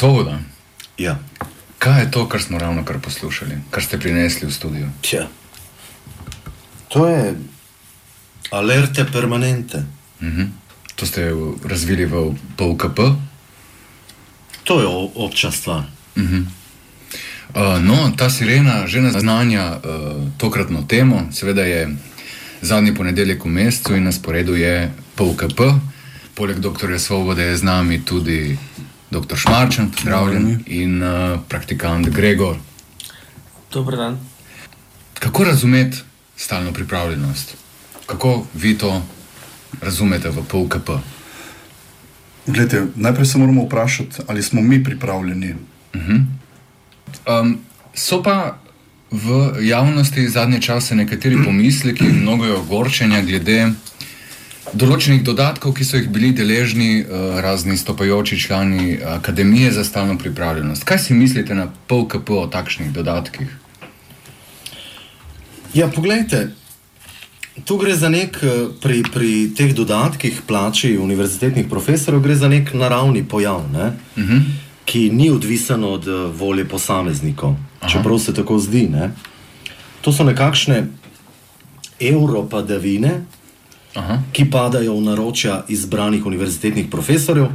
Svoboda, Ja. kaj je to, kar smo ravno kar poslušali, kar ste prinesli v studio? Tja. To je alerte permanente. Mhm. To ste razvili v POKP. To je obča stvar. Uh, no, ta sirena že naznanja uh, tokratno temo. Seveda je zadnji ponedeljek v mesecu in na sporedu je POKP. Poleg dr. Svobode je z nami tudi dr. Šmarčen, pozdravljen, in uh, praktikant Gregor. Dober dan. Kako razumeti stalno pripravljenost? Kako vi to razumete v POKP? Glede, najprej se moramo vprašati, ali smo mi pripravljeni. Um, so pa v javnosti zadnje čase nekateri pomisleki, mnogo je ogorčenja glede določenih dodatkov, ki so jih bili deležni uh, razni stopajoči člani Akademije za stalno pripravljenost. Kaj si mislite na POKP o takšnih dodatkih? Ja, poglejte, tu gre za nek, eh, pri, pri teh dodatkih plači univerzitetnih profesorjev, gre za nek naravni pojav, ne? uh -huh. ki ni odvisen od eh, volje posameznikov, čeprav se tako zdi. Ne? To so nekakšne evropadavine, Aha. ki padajo v naročja izbranih univerzitetnih profesorjev,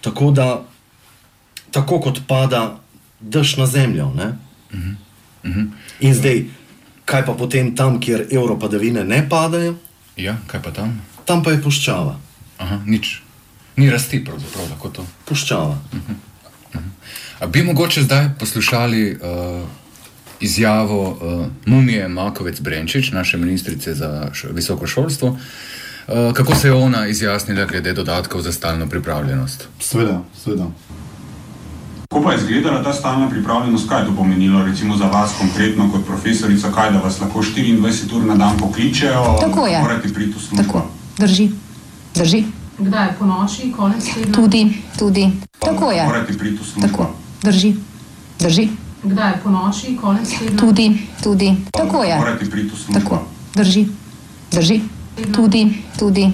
tako da, tako kot pada dež na zemljo. Uh -huh. Uh -huh. In zdaj, kaj pa potem tam, kjer evropadavine ne padajo, Ja, kaj pa tam? tam pa je puščava. Aha, nič. Ni rasti, pravzaprav lahko to. Puščava. A bi mogoče zdaj poslušali uh, izjavo uh, Mumije Makovec Brenčič, naše ministrice za visoko šolstvo, uh, kako se je ona izjasnila glede dodatkov za stalno pripravljenost? Sveda, sveda. Kako pa je izgledala ta stalna pripravljenost, kaj je to pomenilo, recimo za vas konkretno kot profesorica, kaj da vas lahko 24 ur na dan pokličejo, Tako je. morate priti v službo. Tako, drži. Drži. Kdaj po noči, konec tedna? Tudi, tudi. Tako je. Morate priti v službo. Tako, drži. Drži. Kdaj po noči, konec tedna? Tudi, tudi. Tako je. Morate priti v službo. Tako, drži. Drži. Tudi, tudi.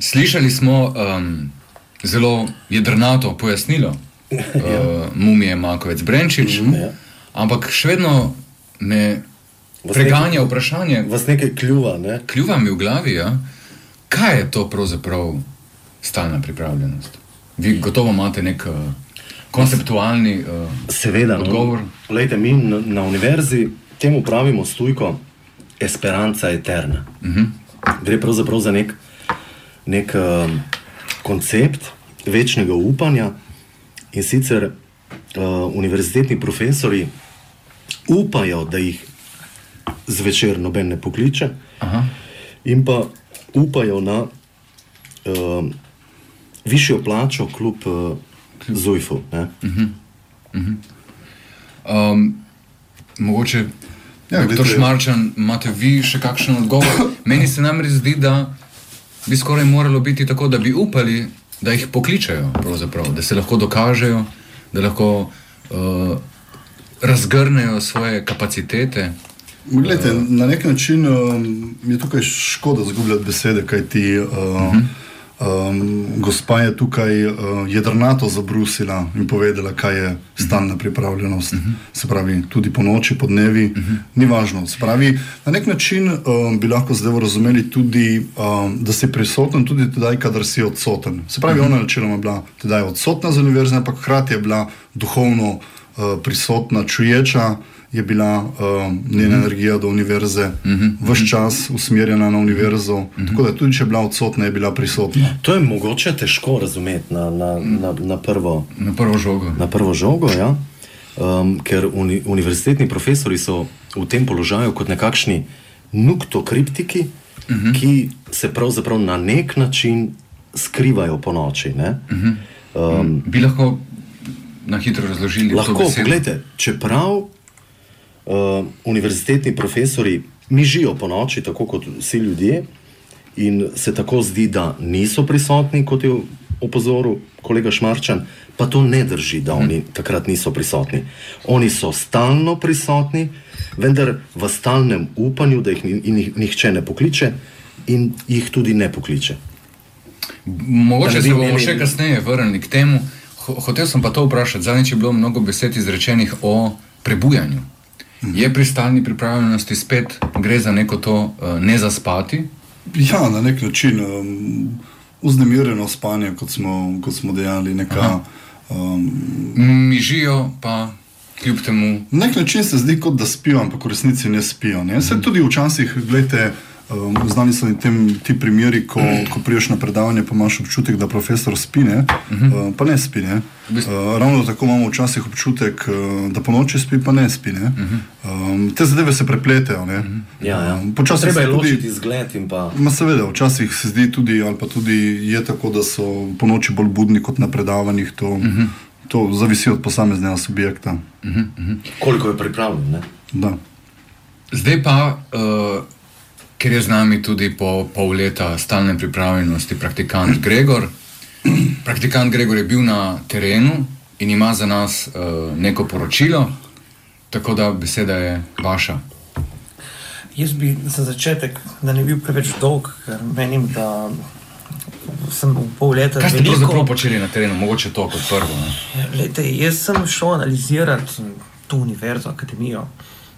Slišali smo um, zelo jedrnato pojasnilo uh, Mumije Makovec Brenčič, mm -hmm. Ja. ampak še vedno me Vas preganja nekaj- vprašanje, Vas nekaj kljuva, ne? kljuva mi v glavi, ja? kaj je to pravzaprav stalna pripravljenost? Vi gotovo imate nek uh, konceptualni uh, Seveda. Odgovor? No, Lejte, mi na, na univerzi temu pravimo stujko Esperanza Eterna. Uh -huh. Gre pravzaprav za nek, nek um, koncept večnega upanja in sicer uh, univerzitetni profesori upajo, da jih zvečer noben ne pokliče, Aha. in pa upajo na um, višjo plačo kljub uh, Zujfu. Ne? Um, mogoče, ja, doktor Šmarčan, imate vi še kakšen odgovor? Meni se namreč zdi, da bi skoraj moralo biti tako, da bi upali, da jih pokličejo, pravzaprav, da se lahko dokažejo, da lahko uh, razgrnejo svoje kapacitete. Glede, na nek način um, je tukaj škoda zgubljati besede, kaj ti uh, uh -huh. Um, gospa je tukaj uh, jedrnato zabrusila in povedala, kaj je stalna pripravljenost. Uh -huh. Se pravi, tudi po noči, po dnevi, uh -huh. ni važno. Se pravi, na nek način um, bi lahko zdaj razumeli tudi, um, da si prisoten tudi tedaj, kadar si odsoten. Se pravi, uh -huh. ona načeloma je bila tedaj odsotna z univerze, ampak hkrati je bila duhovno uh, prisotna, čuječa je bila uh, njena energija do univerze, vse čas usmerjena na univerzo. Tako da tudi če je bila odsotna, je bila prisotna. To je mogoče težko razumeti na, na, na, na, prvo, Na prvo žogo. na prvo žogo, ja? um, ker uni, univerzitetni profesori so v tem položaju kot nekakšni nuktokriptiki, uh -huh. ki se pravzaprav na nek način skrivajo po noči. ne. Um, Bi lahko na hitro razložili to Lahko, besedo? pogledajte, čeprav uh, univerzitetni profesori mižijo po noči, tako kot vsi ljudje, in se tako zdi, da niso prisotni, kot je opozoril kolega Šmarčan, pa to ne drži, da oni takrat niso prisotni. Oni so stalno prisotni, vendar v stalnem upanju, da jih, ni, nihče ne pokliče in jih tudi ne pokliče. Mogoče se bomo imeli- še kasneje vrnili k temu. Ho- Hotel sem pa to vprašati. Zadnjič je bilo mnogo besed izrečenih o prebujanju. Je pri stalni pripravljenosti spet gre za neko to uh, ne zaspati? Ja, na nek način um, vznemirjeno spanje, kot smo, kot smo dejali. Neka, um, Mižijo pa kljub temu. na nek način se zdi, kot da spijo, ampak v resnici ne spijo. Ne? Se tudi včasih, gledajte, um, znani so tem, ti primeri, ko, ko priješ na predavanje, pa imaš občutek, da profesor spi, ne? Uh, pa ne spi. Ne? Uh, ravno tako imamo včasih občutek, uh, da po noči spi, pa ne spi. Ne? Um, te zadeve se prepletejo. ne. Ja, ja. Um, Treba je tudi- ločiti zgled in pa. Ma seveda, včasih se zdi tudi, ali pa tudi je tako, da so po noči bolj budni kot na predavanjih. To, uh -huh. to zavisi od posameznega subjekta. Koliko je pripravljen? Ne? Da. Zdaj pa, uh, ker je z nami tudi po pol leta stalne pripravljenosti praktikant Gregor. Praktikant Gregor je bil na terenu in ima za nas uh, neko poročilo, tako da beseda je vaša. Jaz bi za začetek, da ne bi bil preveč dolg, ker menim, da sem v pol leta Kaj ste veliko- počeli na terenu, mogoče to kot prvo? Ne? Lejte, jaz sem šel analizirati to univerzo, akademijo.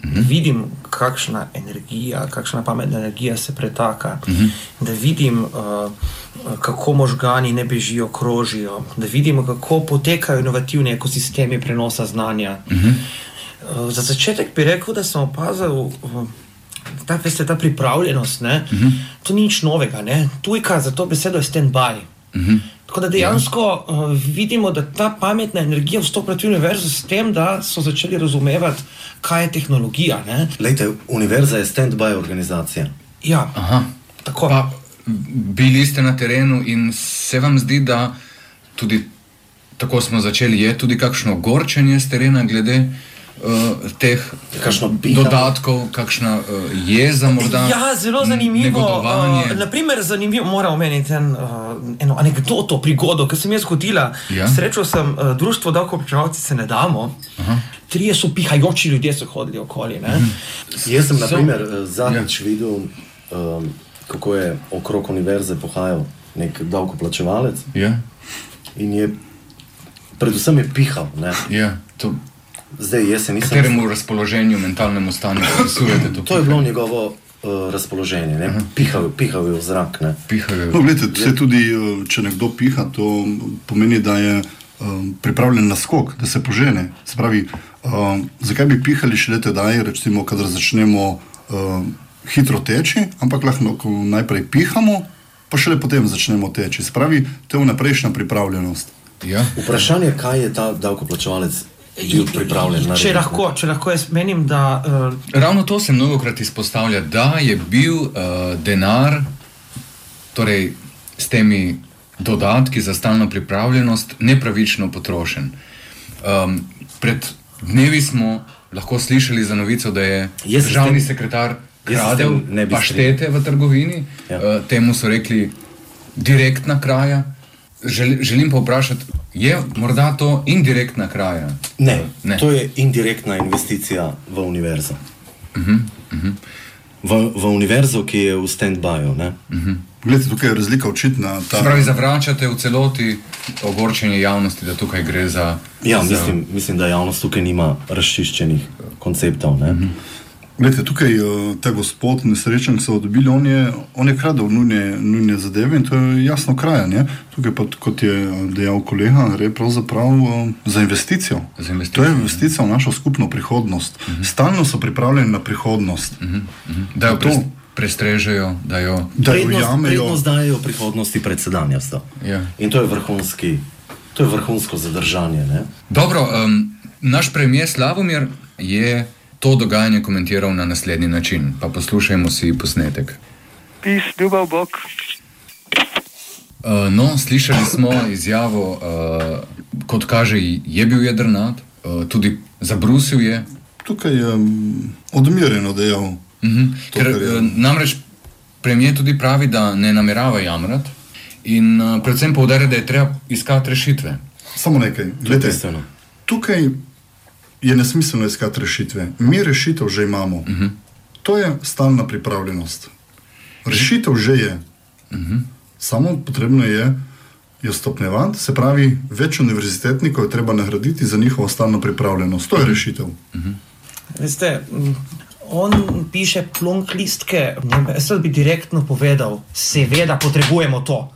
Da vidim, kakšna energija, kakšna pametna energija se pretaka, -huh. da vidim, uh, kako možgani ne bežijo, krožijo, da vidim, kako potekajo inovativni ekosistemi prenosa znanja. -huh. uh, za začetek bi rekel, da sem opazil. Uh, Ta, veste, ta pripravljenost, ne, uh -huh. to ni nič novega. Ne. Tujka za to besedo je stand-by. Uh -huh. Tako da dejansko ja. uh, vidimo, da ta pametna energija vstopa v univerzo s tem, da so začeli razumevati, kaj je tehnologija. Ne. Lejte, univerza je stand-by organizacija. Ja, Aha. tako. Pa bili ste na terenu in se vam zdi, da tudi tako smo začeli, je tudi kakšno gorčenje z terena glede uh, teh Kakšno pihanje? dodatkov, kakšna uh, jeza morda? Ja, zelo zanimivo. Uh, naprimer, zanimivo moram omeniti en, uh, eno anegdoto, prigodo, ki sem jaz zgodila. Ja. Srečal sem uh, društvo Davkoplačevalci se ne damo. Aha. Trije so pihajoči ljudje, so hodili okoli. Ne? Mhm. Jaz sem, na So- primer, eh, zadnjič Ja. videl, um, kako je okrog univerze pohajal nek davkoplačevalec Ja, in je predvsem je pihal. Ne? ja. To, Zdaj, jaz se nisem. kateremu razpoloženju, mentalnemu stanju pripisujete to? To je bilo njegovo uh, razpoloženje, ne? pihal, pihal je v zrak. Ne? Pihajo. No, gledajte, se tudi, eh, če nekdo piha, to pomeni, da je um, pripravljen na skok, da se požene. Se pravi, um, zakaj bi pihali šele tedaj, recimo, kadar začnemo um, hitro teči, ampak lahko najprej pihamo, pa šele potem začnemo teči. Se pravi, to je vnaprejšnja pripravljenost. Ja. Vprašanje je, kaj je ta davkoplačevalec bil pripravljen Če narediti. lahko, če lahko jaz menim, da uh, Ravno to se mnogo krat izpostavlja, da je bil uh, denar, torej s temi dodatki za stalno pripravljenost, nepravično potrošen. Um, pred dnevi smo lahko slišali za novico, da je Jaz državni tem- sekretar kradel paštete v trgovini, Ja. uh, temu so rekli direktna kraja. Žel, želim pa vprašati, je morda to indirektna kraja? Ne, ne. to je indirektna investicija v univerzo. Uh -huh, uh -huh. V, v univerzo, ki je v stand-byu. ne. Glede, tukaj je razlika očitna. Ta, pravi, zavračate v celoti ogorčenje javnosti, da tukaj gre za. Ja, za... mislim, mislim, da javnost tukaj nima razčiščenih konceptov. Ne? Glede, tukaj eh, ta gospod, nesrečen, ki so ga dobili, on je, on je kradel nujne, nujne zadeve in to je jasno krajanje. Tukaj pa, kot je dejal kolega, gre pravzaprav eh, za investicijo. Za investicijo, To je investicija v našo skupno prihodnost. Uh -huh. Stalno so pripravljeni na prihodnost. Uh -huh. Da jo To- pres, prestrežejo, da jo. Da jo prednost dajo prihodnosti pred sedanjostjo. Ja. In to je, vrhunski, to je vrhunsko zadržanje. Ne? Dobro, um, naš premijer Slavomir je to dogajanje komentiral na naslednji način. Pa poslušajmo si posnetek. Pis, ljubav Bog. Uh, no, slišali smo izjavo, uh, kot kaže, je bil jedrnat, uh, tudi zabrusil je. Tukaj je um, odmerjeno dejal. Uh -huh. To, Ker, je- namreč premijer tudi pravi, da ne namerava jamrati in uh, predvsem poudarja, da je treba iskati rešitve. Samo nekaj. Bistveno. tukaj je nesmiselno iskati rešitve. Mi rešitev že imamo. Uh -huh. To je stalna pripravljenost. Rešitev že je. Uh -huh. Samo potrebno je jo stopnjevati, se pravi, več univerzitetnikov je treba nagraditi za njihovo stalno pripravljenost. To je rešitev. Veste, m, on piše plonk listke, jaz bi direktno povedal, seveda potrebujemo to.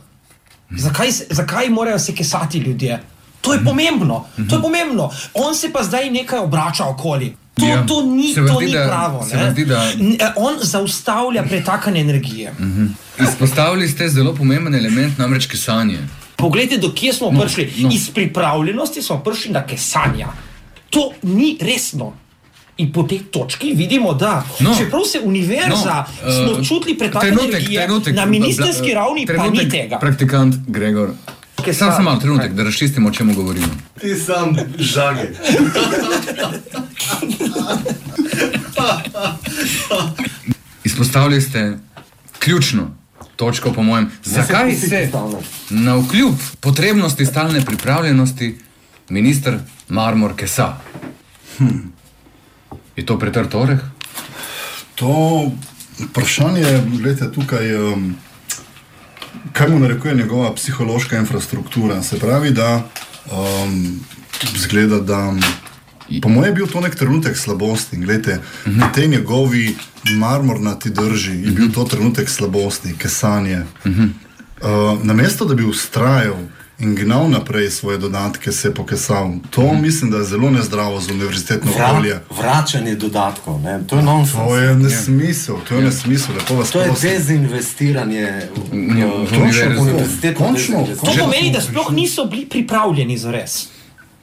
Zakaj, se- zakaj morajo se kesati ljudje? To je pomembno, to je pomembno. On se pa zdaj nekaj obrača okoli. To, Ja. to ni, Se to zdi, ni da- pravo. zdi, da- eh, On zaustavlja pretakanje energije. Izpostavili ste zelo pomemben element, namreč kesanje. Poglejte, do kje smo No, prišli. no. Iz pripravljenosti smo prišli na kesanja. To ni resno. In po tej točki vidimo, da No. čeprav se univerza No, smo eh, čutili pretakanje energije, trenutek, na ministerski ravni pa trenutek, ni tega. Praktikant Gregor. Kaj Sam sa- sem malo trenutek, da razčistimo, o čem govorimo. Ti sam žage. Izpostavili ste ključno točko, po mojem, zakaj se na vkljub potrebnosti stalne pripravljenosti minister Marmor kesa. Hm. Je to pretrd oreh? To vprašanje, gledajte, tukaj, um, kaj mu narekuje njegova psihološka infrastruktura. Se pravi, da um, zgleda, da po mojem je bil to nek trenutek slabosti. Glede, na tej njegovi marmornati drži je bil to trenutek slabosti, kesanje. Uh, namesto da bi ustrajal in gnal naprej svoje dodatke, se je pokesal. To mislim, da je zelo nezdravo za univerzitetno okolje. Vra, vračanje dodatkov, ne? to je nonsens. To je nesmisel, to je nesmisel, lepo vas To je dezinvestiranje v, Ja, v, univerzitetno Končno, To pomeni, da sploh niso bili pripravljeni za res.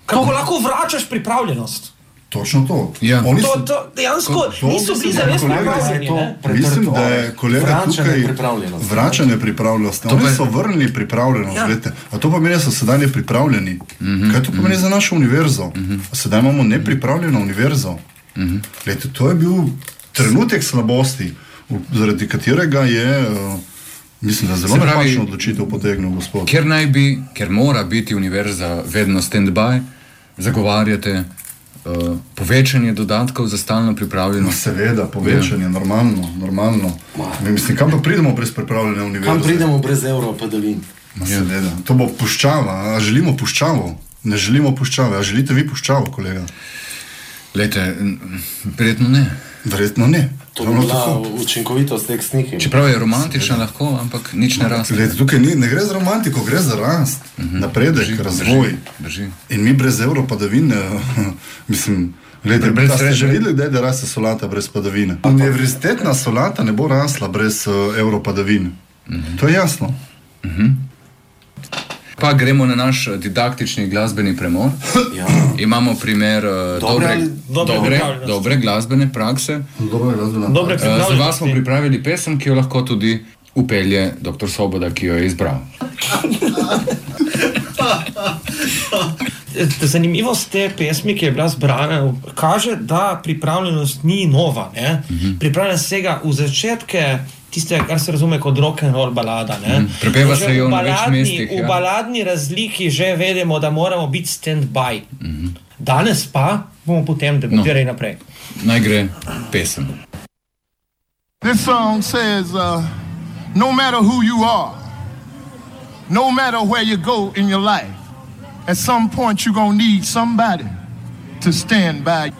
Kako lahko vračaš pripravljenost? Točno to. Ja. Oni To, so, to dejansko To- niso to bili je to ne? pretrd mislim, da je kolega tukaj vračanje pripravljenosti. Oni je- so vrnili pripravljenost. Ja. A to pomeni, da so sedaj nepripravljeni. Mm -hmm. Kaj to pomeni za našo univerzo? Mm -hmm. Sedaj imamo nepripravljeno univerzo. Mm -hmm. Lejte, to je bil trenutek slabosti, zaradi katerega je, uh, mislim, da zelo Se pravi- napačno odločitev potegnil gospod. Ker naj bi, ker mora biti univerza vedno stand-by, zagovarjate uh, povečanje dodatkov za stalno No, pripravljenost. seveda, povečanje, ja. normalno. normalno. Mi, mislim, kam pa pridemo brez pripravljene univerze? Kam pridemo brez evra, padavin? Seveda. To bo puščava. A želimo puščavo? Ne želimo puščave. A želite vi puščavo, kolega? Lejte, n- verjetno ne. Verjetno ne. To Ravno bila učinkovitost teh snikov. Čeprav je romantična lahko, ampak nič ne raste. Glede, tukaj ni, ne gre za romantiko, gre za rast, uh -huh. napredek, Drži, razvoj. drži, drži. In mi brez evro padavin, eh, mislim. Glede, Brez brez ste že sreče. videli, kdaj da raste solata brez padavine? Univerzitetna solata ne bo rasla brez uh, evro padavin. Uh -huh. To je jasno. Pa gremo na naš eh, didaktični glasbeni premor. Ja. Imamo primer uh, dobre, dobre dobre, dobre glasbene prakse. Dobro je razumljeno. Dobre Uh, za vas smo pripravili pesem, ki jo lahko tudi upelje dr. Svoboda, ki jo je izbral. Zanimivost te pesmi, ki je bila zbrana, kaže, da pripravljenost ni nova. Uh -huh. Pripravljenost sega v začetke tistega, kar se razume kot rock and roll balada. Uh -huh. Prepeva se jo na več mestih, V ja. baladni razliki že vedemo, da moramo biti stand-by. Uh -huh. Danes pa bomo potem debatirali no. naprej. Naj gre pesem. This song says, uh, no matter who you are, no matter where you go in your life, at some point you're going to need somebody to stand by.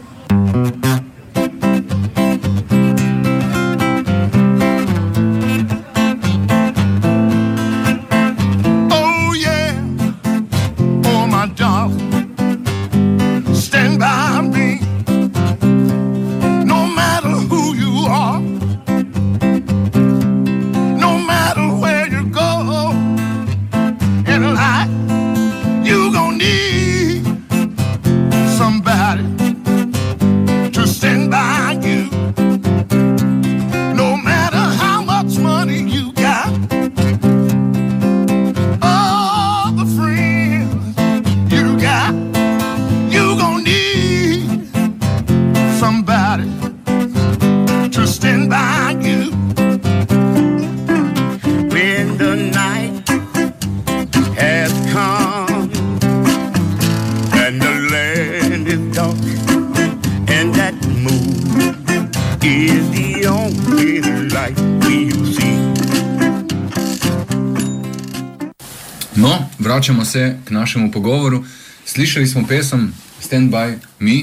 Vračamo se k našemu pogovoru. Slišali smo pesem Stand by Me,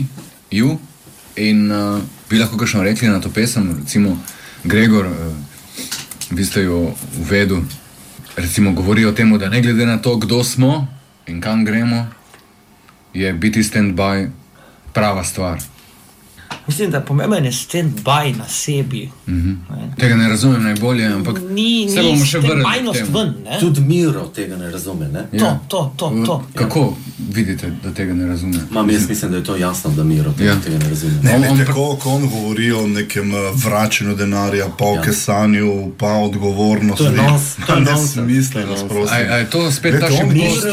You, in uh, bi lahko kakšno rekli na to pesem, recimo Gregor, uh, vi ste jo uvedel, recimo govori o tem, da ne glede na to, kdo smo in kam gremo, je biti stand by prava stvar. Mislim, da pomemben je stand-by na sebi. Mhm. Tega ne razumem najbolje, ampak Ni, se bomo še vrnili. Ne? Tudi Miro tega ne razume. Ne? Ja. To, to, to, to. Kako vidite, da tega ne razume? Mam, jaz mislim, da je to jasno, da Miro tega, Ja. ja. tega ne razume. Ne, On- ne, on pr- tako, ko on govori o nekem eh, vračanju denarja, pa o Ja. kesanju, pa o odgovornosti. To je nos- to je To je prosim. A, a je to spet ta on šibkost?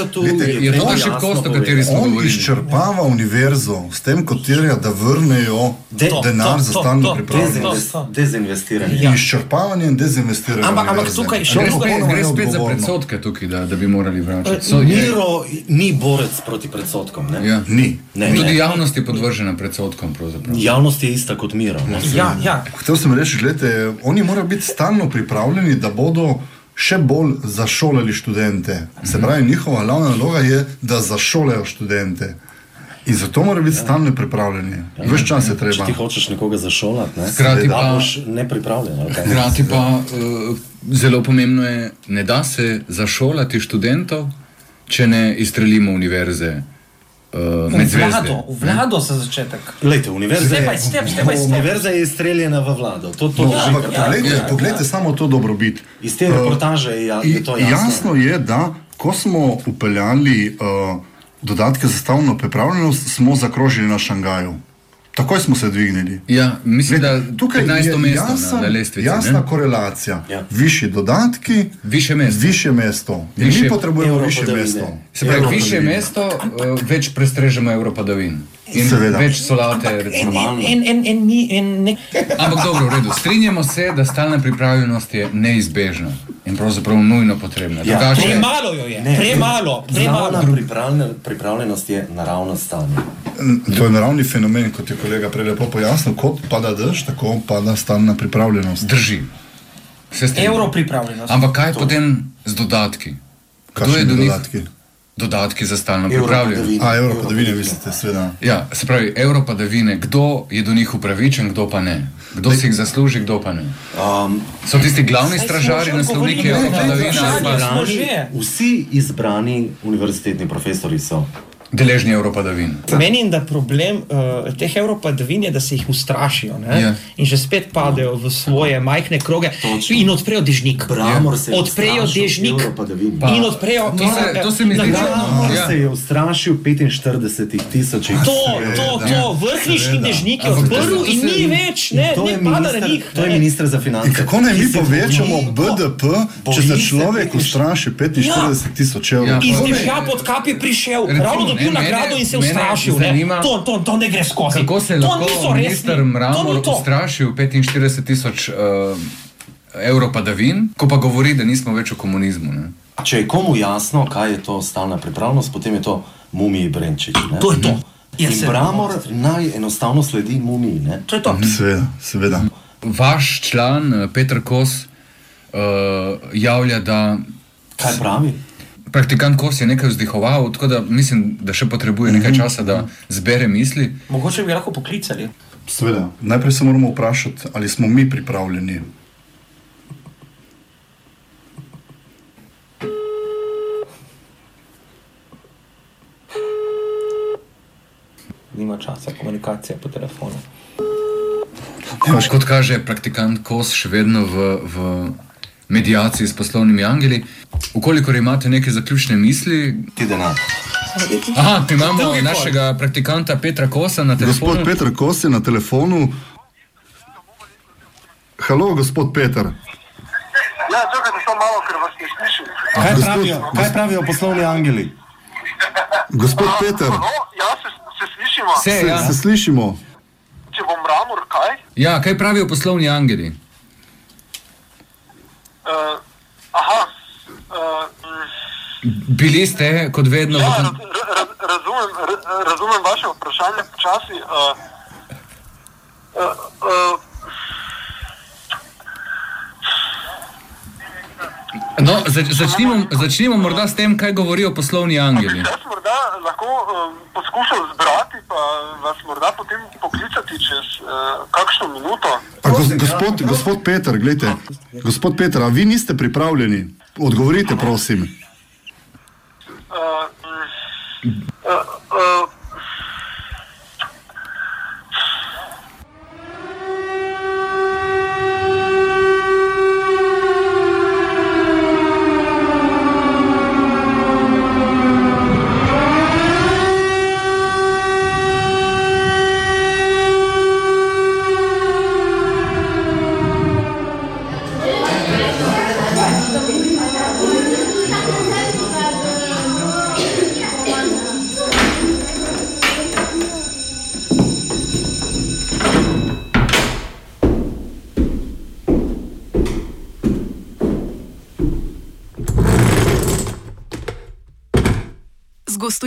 Je to ta šibkost, o kateri smo On govorili? izčrpava univerzo s tem, kot terja, da vrnejo De- denar to, za to, stalno to, to. Dezinvest, dezinvestiranje. Ja. Izčrpavanje in dezinvestiranje. Ampak- ampak tukaj še To je Gre gre spet za predsotke tukaj, da, da bi morali vračati. Eh, So, je, Miro ni borec proti predsodkom. Ne? ja. Ni. Ne, Tudi ne. javnost je podvržena predsotkom. pravzaprav. Javnost je ista kot Miro. Ne? Ja, ja. Hotel sem reči, gledajte, oni morajo biti stalno pripravljeni, da bodo še bolj zašolali študente. Se pravi, njihova glavna naloga je, da zašolajo študente. In zato morajo biti stalno pripravljeni. Ves čas je Če ti treba. hočeš nekoga zašolati, ne? Hkrati pa- boš nepripravljen. Hkrati pa uh, zelo pomembno je, ne da se zašolati študentov, če ne izstrelimo univerze uh, med vlado, v vlado za začetek. Lejte, univerza, Step by je, step, step by step. univerza je izstreljena v vlado. To, to No, drži. ampak ja, poglejte, ja. poglejte samo to dobrobit. Iz te reportaže je, ja, je to I- jasno. jasno je, da ko smo upeljali uh, dodatke za stavno pripravljenost, smo zakrožili na Šangaju. Takoj smo se dvignili. Ja, mislim, da Tukaj 15. je mesto jasen, na, na lestvici. jasna ne? korelacija. Ja. Višji dodatki, Više mesto. više mesto. Više mi potrebujemo više mesto. Se pravi, Euro više mesto, uh, več prestrežemo Evropadavin. In Seveda. več solate, recimo. Normalno. en, en, en, mi- en, nek, Ampak dobro, v redu. Strinjamo se, da stalna pripravljenost je neizbežna in pravzaprav nujno potrebna. Ja. Drugače, premalo jo je, Ne, premalo, premalo. Pripravljenost je naravno stanje. To je naravni fenomen, kot je kolega prej lepo pojasnil. Kot pada dež, tako pada stalna pripravljenost. drži. Evro pripravljenost. Ampak kaj potem z dodatki? Kdo je do njih? dodatki? Dodatki za stalno Evro pripravljenost. padavine. A, evro padavine, mislite, seveda. Ja, se pravi, evropadavine, kdo je do njih upravičen, kdo pa ne. Kdo si jih zasluži, kdo pa ne. Um, So tisti glavni stražarji, naslovniki odgovorili na to evropadavina ali pa vprašanje. Smo izbrani, že. vsi izbrani univerzitetni profesori so. Deležni evropadavin. Menim, da problem uh, teh evropadavin je, da se jih ustrašijo ne? Ja. in že spet padejo v svoje majhne kroge Točno. in odprejo dežnik. Bramor se Odprejo dežnik in odprejo. to se- to se mi zdi. Bramor Ja. se je ustrašil 45 tisočih. To, to, to, vrhniški dežnik je odprl in ni več, ne, ne pada na njih. to je ne. minister za finance. In kako naj mi povečamo BDP, če se človek 45 ustraši 45 tisoč evrov? Iz dežja pod kap je prišel, ravno dobil ne, mene- nagrado in se ustrašil. ne. zanima- To, to, to ne gre skozi. Kako se je lahko minister Mramor ustrašil 45 tisoč uh, evropadavin, ko pa govori, da nismo več v komunizmu? Ne? Če je komu jasno, kaj je to stalna pripravljenost, potem je to mumiji Brenčič. Ne? To je to. Jaz In se- Bramor naj enostavno sledi mumiji. Ne? To je to. Seveda, seveda. Vaš član eh, Petr Kos uh, javlja, da Kaj pravi? Praktikant Kos je nekaj vzdihoval, tako da mislim, da še potrebuje nekaj časa, da zbere misli. Mogoče bi lahko poklicali. Seveda. Najprej se moramo vprašati, ali smo mi pripravljeni. Nima časa komunikacije po telefonu. Pač kot kaže praktikant Kos, še vedno v, v medijaciji s poslovnimi angeli. Ukolikor imate neke zaključne misli, Ti denar. Aha, imamo Drugi pol. našega praktikanta Petra Kosa na Gospod telefonu. Petr Kos je na telefonu. Halo, gospod Petr. Ja, čakajte samo malo, ker vas ne slišim. Kaj Gospod- pravijo, kaj pravijo poslovni angeli? Gospod Petr, No, ja, se, se slišimo. Se, se, ja. se slišimo? Če bom Mramor, kaj? Ja, kaj pravijo poslovni angeli? Uh, aha. Uh, Bili ste, kot vedno, ja, raz, raz, razumem, ra- razumem vaše vprašanje počasi. Uh, uh, uh, No, zač, začnimo, začnimo morda s tem, kaj govorijo poslovni angeli. jaz morda lahko uh, poskušal zbrati, pa vas morda potem poklicati čez uh, kakšno minuto. A, gos, gospod, gospod Peter, gledajte, gospod Peter, a vi niste pripravljeni? Odgovorite, prosim. Uh, Z